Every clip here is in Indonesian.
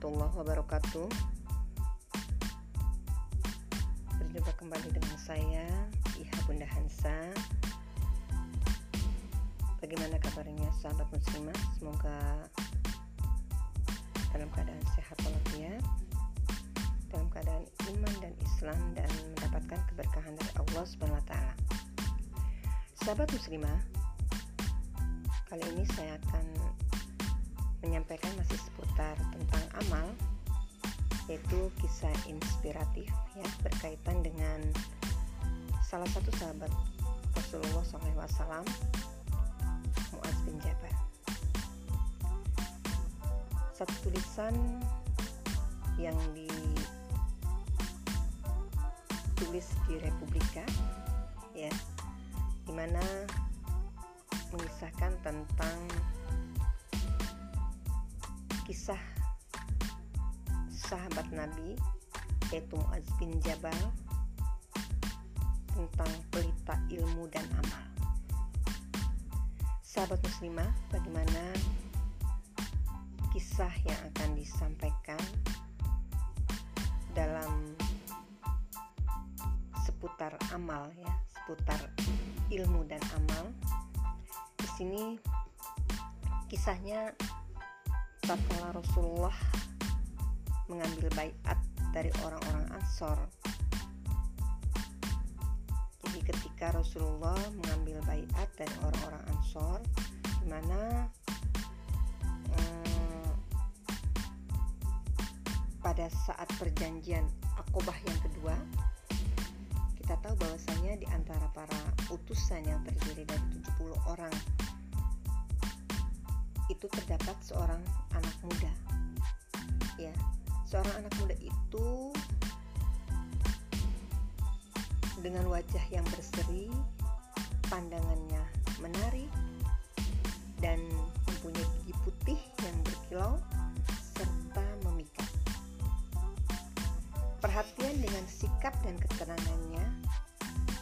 Warahmatullahi wabarakatuh. Berjumpa kembali dengan saya Iha Bunda Hansa. Bagaimana kabarnya sahabat muslimah? Semoga dalam keadaan sehat walafiat Dalam keadaan iman dan Islam Dan mendapatkan keberkahan dari Allah SWT Sahabat muslimah Kali ini saya akan menyampaikan masih seputar tentang amal yaitu kisah inspiratif ya berkaitan dengan salah satu sahabat Rasulullah SAW Muaz bin Jabal. Satu tulisan yang ditulis di Republika ya di mana mengisahkan tentang kisah sahabat Nabi yaitu Muaz bin Jabal tentang pelita ilmu dan amal. Sahabat muslimah, bagaimana kisah yang akan disampaikan dalam seputar amal ya, seputar ilmu dan amal. Di sini kisahnya tatkala Rasulullah mengambil baiat dari orang-orang Ansor. Jadi ketika Rasulullah mengambil baiat dari orang-orang Ansor, di mana hmm, pada saat perjanjian Akobah yang kedua, kita tahu bahwasanya di antara para utusan yang terdiri dari 70 orang itu terdapat seorang anak muda. Ya seorang anak muda itu dengan wajah yang berseri pandangannya menarik dan mempunyai gigi putih yang berkilau serta memikat. Perhatian dengan sikap dan ketenangannya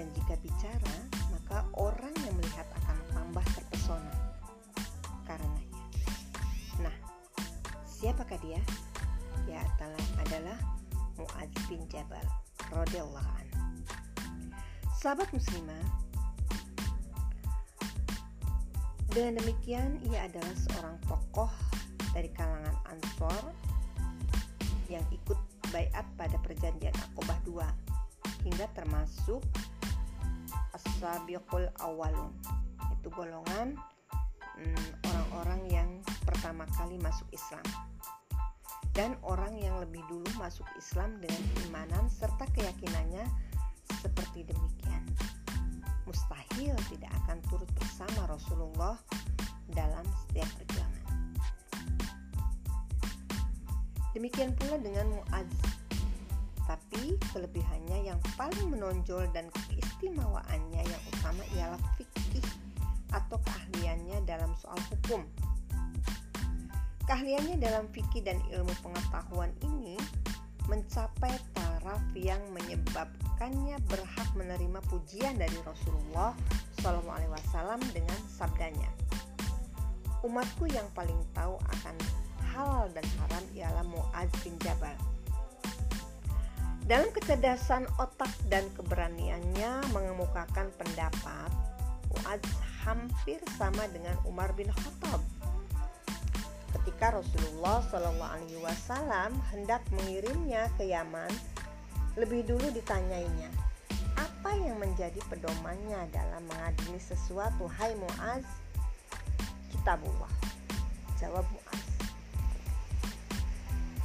dan jika bicara maka orang yang melihat akan tambah terpesona. Karenanya Siapakah dia? Dia adalah, adalah Mu'ad bin Jabal radhiyallahu. Sahabat muslimah, dengan demikian ia adalah seorang tokoh dari kalangan Ansor yang ikut bayat pada perjanjian Akobah II hingga termasuk As-Sabiqul Awalun itu golongan hmm, orang-orang hmm, yang pertama kali masuk Islam dan orang yang lebih dulu masuk Islam dengan keimanan serta keyakinannya seperti demikian. Mustahil tidak akan turut bersama Rasulullah dalam setiap perjuangan. Demikian pula dengan Muaz. Tapi kelebihannya yang paling menonjol dan keistimewaannya yang utama ialah fikih atau keahliannya dalam soal hukum Keahliannya dalam fikih dan ilmu pengetahuan ini mencapai taraf yang menyebabkannya berhak menerima pujian dari Rasulullah SAW dengan sabdanya. Umatku yang paling tahu akan halal dan haram ialah Muaz bin Jabal. Dalam kecerdasan otak dan keberaniannya mengemukakan pendapat, Muaz hampir sama dengan Umar bin Khattab ketika Rasulullah Shallallahu Alaihi Wasallam hendak mengirimnya ke Yaman, lebih dulu ditanyainya, apa yang menjadi pedomannya dalam mengadili sesuatu? Hai Muaz, kitabullah. Jawab Muaz.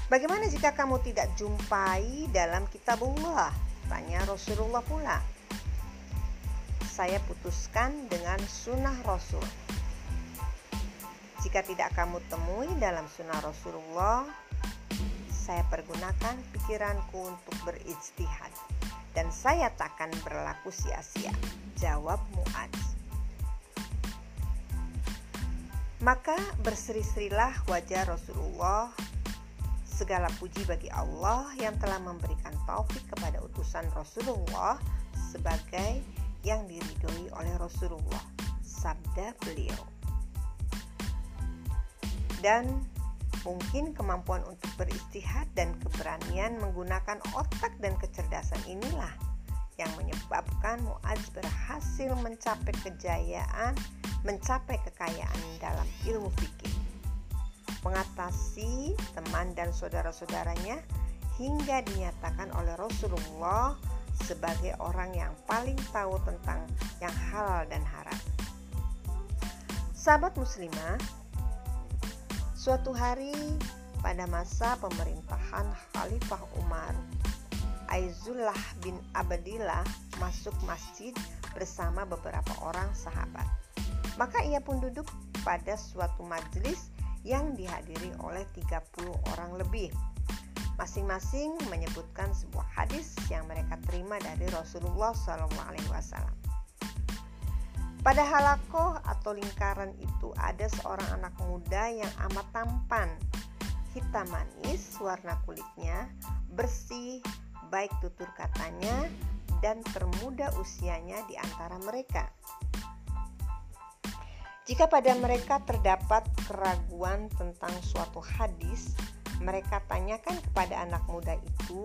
Bagaimana jika kamu tidak jumpai dalam kitabullah? Tanya Rasulullah pula. Saya putuskan dengan sunnah Rasul jika tidak kamu temui dalam sunnah Rasulullah, saya pergunakan pikiranku untuk berijtihad dan saya takkan berlaku sia-sia. Jawab Mu'ad. Maka berseri-serilah wajah Rasulullah Segala puji bagi Allah yang telah memberikan taufik kepada utusan Rasulullah sebagai yang diridhoi oleh Rasulullah. Sabda beliau dan Mungkin kemampuan untuk beristihad dan keberanian menggunakan otak dan kecerdasan inilah yang menyebabkan Muaz berhasil mencapai kejayaan, mencapai kekayaan dalam ilmu fikih. Mengatasi teman dan saudara-saudaranya hingga dinyatakan oleh Rasulullah sebagai orang yang paling tahu tentang yang halal dan haram. Sahabat muslimah, Suatu hari pada masa pemerintahan Khalifah Umar, Aizullah bin Abdillah masuk masjid bersama beberapa orang sahabat. Maka ia pun duduk pada suatu majelis yang dihadiri oleh 30 orang lebih. Masing-masing menyebutkan sebuah hadis yang mereka terima dari Rasulullah SAW. Pada halakoh atau lingkaran itu ada seorang anak muda yang amat tampan, hitam manis, warna kulitnya bersih, baik tutur katanya, dan termuda usianya di antara mereka. Jika pada mereka terdapat keraguan tentang suatu hadis, mereka tanyakan kepada anak muda itu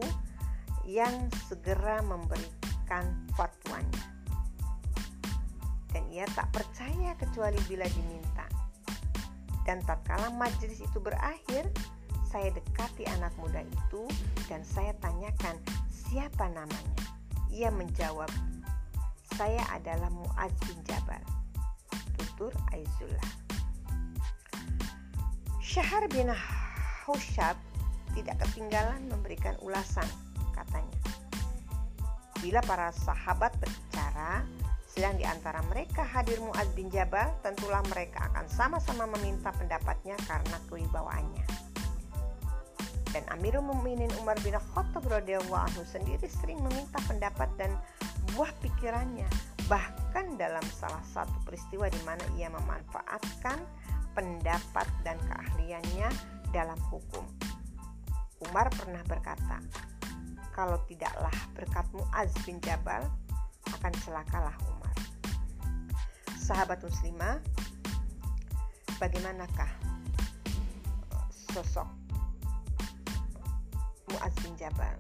yang segera memberikan fatwanya ia tak percaya kecuali bila diminta. Dan tatkala majelis itu berakhir, saya dekati anak muda itu dan saya tanyakan siapa namanya. Ia menjawab, saya adalah Muaz bin Jabal. Tutur Aizullah. Syahar bin Hushab tidak ketinggalan memberikan ulasan, katanya. Bila para sahabat berbicara, sedang di antara mereka hadir Muaz bin Jabal, tentulah mereka akan sama-sama meminta pendapatnya karena kewibawaannya. Dan Amirul Mukminin Umar bin Khattab radhiyallahu sendiri sering meminta pendapat dan buah pikirannya, bahkan dalam salah satu peristiwa di mana ia memanfaatkan pendapat dan keahliannya dalam hukum. Umar pernah berkata, "Kalau tidaklah berkat Muaz bin Jabal, akan celakalah Umar." Sahabat muslimah, bagaimanakah sosok Muaz bin Jabal?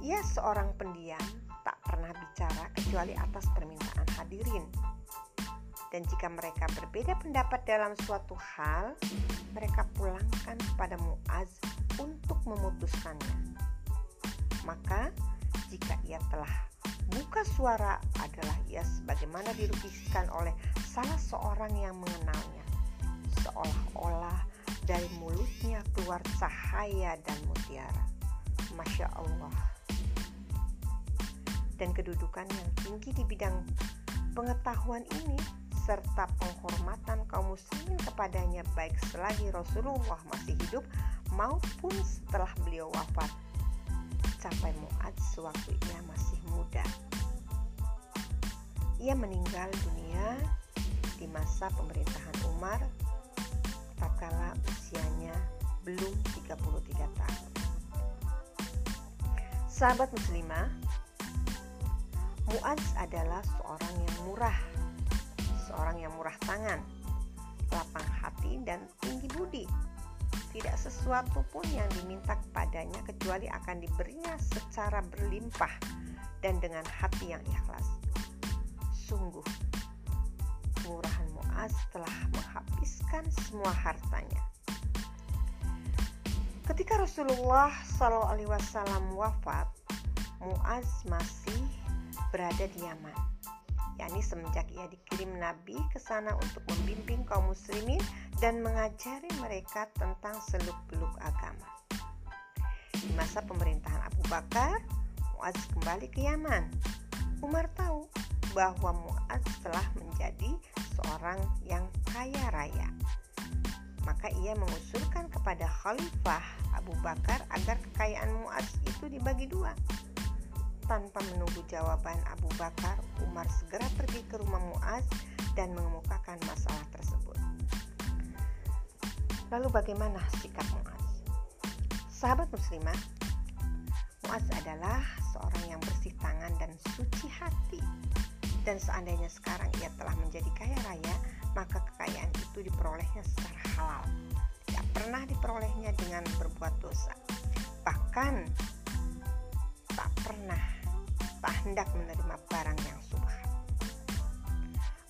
Ia seorang pendiam, tak pernah bicara kecuali atas permintaan hadirin. Dan jika mereka berbeda pendapat dalam suatu hal, mereka pulangkan kepada Muaz untuk memutuskannya. Maka, jika ia telah Buka suara adalah ia sebagaimana dilukiskan oleh salah seorang yang mengenalnya. Seolah-olah dari mulutnya keluar cahaya dan mutiara. Masya Allah. Dan kedudukan yang tinggi di bidang pengetahuan ini serta penghormatan kaum muslimin kepadanya baik selagi Rasulullah masih hidup maupun setelah beliau wafat capai Mu'ad sewaktu ia masih muda. Ia meninggal dunia di masa pemerintahan Umar tatkala usianya belum 33 tahun. Sahabat muslimah, Mu'adz adalah seorang yang murah, seorang yang murah tangan, lapang hati dan tinggi budi tidak sesuatu pun yang diminta kepadanya kecuali akan diberinya secara berlimpah dan dengan hati yang ikhlas. Sungguh, kemurahan Muaz telah menghabiskan semua hartanya. Ketika Rasulullah SAW wafat, Muaz masih berada di Yaman yakni semenjak ia dikirim Nabi ke sana untuk membimbing kaum muslimin dan mengajari mereka tentang seluk-beluk agama. Di masa pemerintahan Abu Bakar, Muaz kembali ke Yaman. Umar tahu bahwa Muaz telah menjadi seorang yang kaya raya. Maka ia mengusulkan kepada Khalifah Abu Bakar agar kekayaan Muaz itu dibagi dua tanpa menunggu jawaban Abu Bakar, Umar segera pergi ke rumah Muaz dan mengemukakan masalah tersebut. Lalu bagaimana sikap Muaz? Sahabat muslimah, Muaz adalah seorang yang bersih tangan dan suci hati. Dan seandainya sekarang ia telah menjadi kaya raya, maka kekayaan itu diperolehnya secara halal tidak pernah diperolehnya dengan berbuat dosa bahkan tak pernah tak hendak menerima barang yang subhan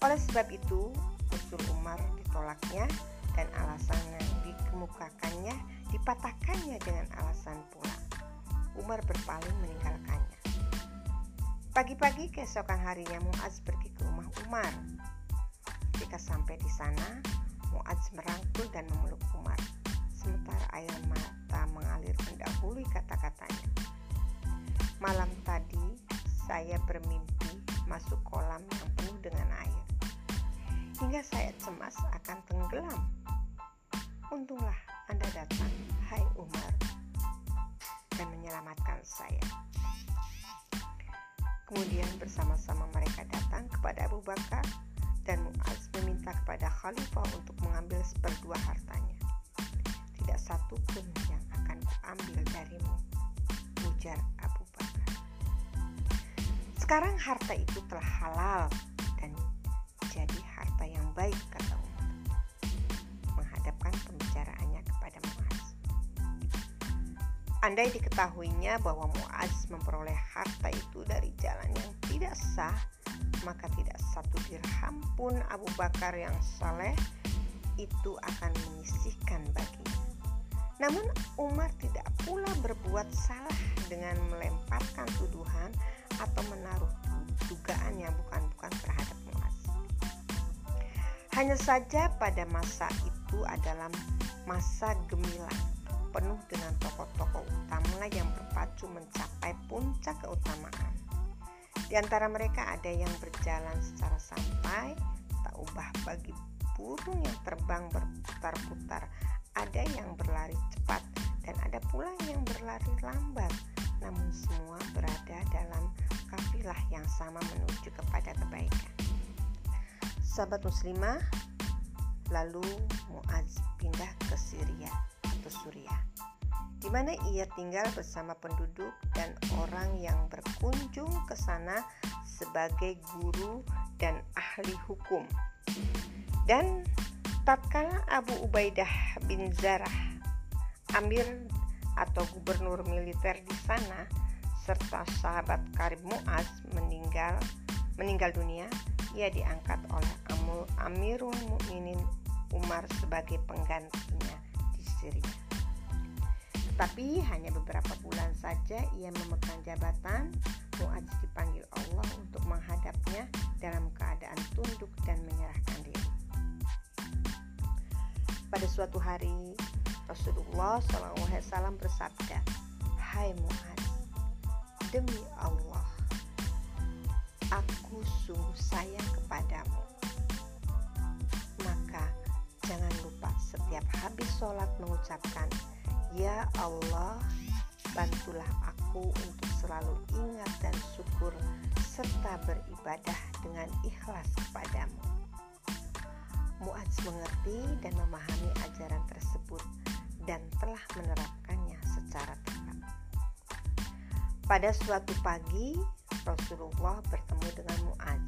oleh sebab itu usul Umar ditolaknya dan alasan yang dikemukakannya dipatahkannya dengan alasan pula Umar berpaling meninggalkannya Pagi-pagi keesokan harinya Muaz pergi ke rumah Umar. Ketika sampai di sana, Muaz merangkul dan memeluk Umar, sementara air mata mengalir mendahului kata-katanya. Malam tadi saya bermimpi masuk kolam yang penuh dengan air. Hingga saya cemas akan tenggelam. Untunglah Anda datang, hai Umar, dan menyelamatkan saya. Kemudian bersama-sama mereka datang kepada Abu Bakar dan Muaz meminta kepada Khalifah untuk mengambil seperdua hartanya. Tidak satu pun yang akan kuambil darimu, ujar. Sekarang harta itu telah halal dan jadi harta yang baik, kata Umar. Menghadapkan pembicaraannya kepada Muaz. Andai diketahuinya bahwa Muaz memperoleh harta itu dari jalan yang tidak sah, maka tidak satu dirham pun Abu Bakar yang saleh itu akan menyisihkan baginya. Namun Umar tidak pula berbuat salah dengan melemparkan tuduhan atau menaruh dugaan yang bukan-bukan terhadap Muaz. Hanya saja pada masa itu adalah masa gemilang penuh dengan tokoh-tokoh utama yang berpacu mencapai puncak keutamaan. Di antara mereka ada yang berjalan secara santai, tak ubah bagi burung yang terbang berputar-putar, ada yang berlari cepat, dan ada pula yang berlari lambat. Namun semua berada dalam kafilah yang sama menuju kepada kebaikan. Sahabat muslimah, lalu Muaz pindah ke Syria atau Suriah di mana ia tinggal bersama penduduk dan orang yang berkunjung ke sana sebagai guru dan ahli hukum. Dan tatkala Abu Ubaidah bin Zarah, Amir atau gubernur militer di sana, serta sahabat karib Muaz meninggal meninggal dunia, ia diangkat oleh Amirul Mukminin Umar sebagai penggantinya di Syria. Tetapi hanya beberapa bulan saja ia memegang jabatan, Muaz dipanggil Allah untuk menghadapnya dalam keadaan tunduk dan menyerahkan diri. Pada suatu hari, Rasulullah SAW bersabda, Hai Muaz, demi Allah, aku sungguh sayang kepadamu. Maka jangan lupa setiap habis sholat mengucapkan, Ya Allah, bantulah aku untuk selalu ingat dan syukur serta beribadah dengan ikhlas kepadamu. Muaz mengerti dan memahami ajaran tersebut dan telah menerapkannya secara tepat. Pada suatu pagi, Rasulullah bertemu dengan Muaz.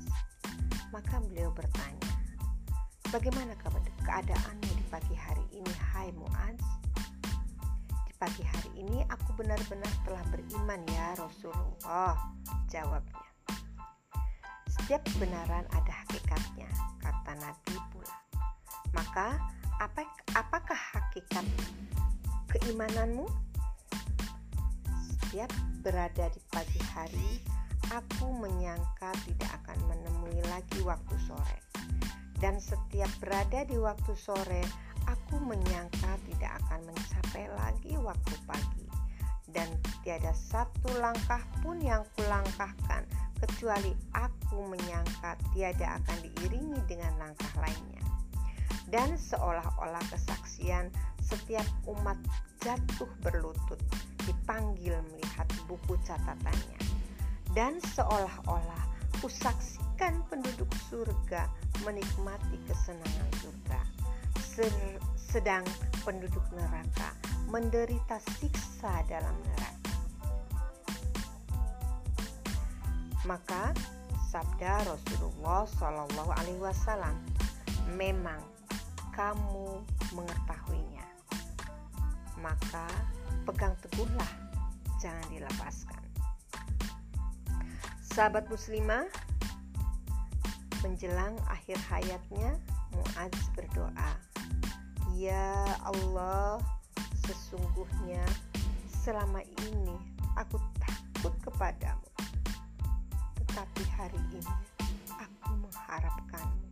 Maka beliau bertanya, "Bagaimana keadaanmu di pagi hari ini, hai Muaz?" pagi hari ini aku benar-benar telah beriman ya Rasulullah Jawabnya Setiap kebenaran ada hakikatnya Kata Nabi Maka apa, apakah hakikat keimananmu? Setiap berada di pagi hari Aku menyangka tidak akan menemui lagi waktu sore Dan setiap berada di waktu sore Aku menyangka tidak akan mencapai lagi waktu pagi dan tiada satu langkah pun yang kulangkahkan kecuali aku menyangka tiada akan diiringi dengan langkah lainnya. Dan seolah-olah kesaksian setiap umat jatuh berlutut dipanggil melihat buku catatannya. Dan seolah-olah kusaksikan penduduk surga menikmati kesenangan surga sedang penduduk neraka menderita siksa dalam neraka. Maka sabda Rasulullah Shallallahu Alaihi Wasallam, memang kamu mengetahuinya, maka pegang teguhlah, jangan dilepaskan. Sahabat muslimah, menjelang akhir hayatnya, Muaz berdoa, "Ya Allah, sesungguhnya selama ini aku takut kepadamu, tetapi hari ini aku mengharapkanmu.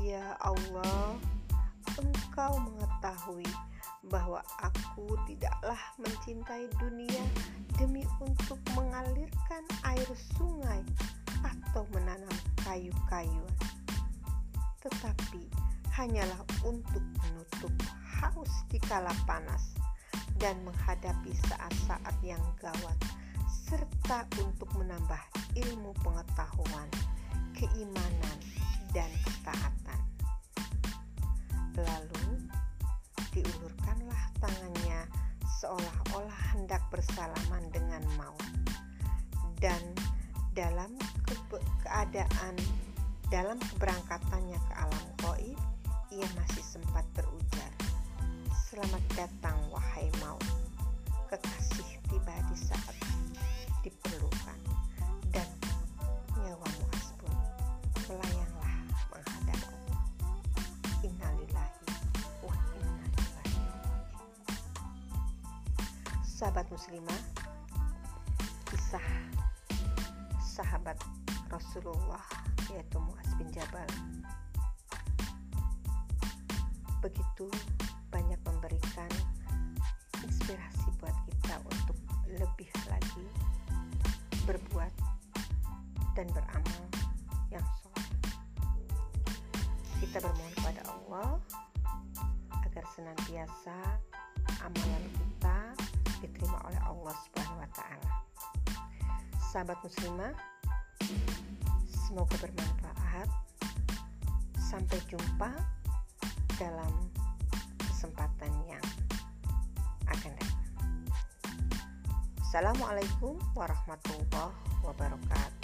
Ya Allah, Engkau mengetahui bahwa aku tidaklah mencintai dunia demi untuk mengalirkan air sungai atau menanam kayu-kayuan, tetapi hanyalah untuk menutup haus di kala panas dan menghadapi saat-saat yang gawat, serta untuk menambah ilmu pengetahuan, keimanan, dan ketaatan. Lalu diulurkanlah tangannya seolah-olah hendak bersalaman dengan maut. Dan dalam ke keadaan dalam keberangkatannya ke alam goib, ia masih sempat berujar, Selamat datang wahai maut, kekasih tiba di saat diperlukan Sahabat muslimah, kisah sahabat Rasulullah yaitu Muaz bin Jabal begitu banyak memberikan inspirasi buat kita untuk lebih lagi berbuat dan beramal yang soleh. Kita bermohon kepada Allah agar senantiasa amalan kita diterima oleh Allah Subhanahu wa taala. Sahabat muslimah, semoga bermanfaat. Sampai jumpa dalam kesempatan yang akan datang. Assalamualaikum warahmatullahi wabarakatuh.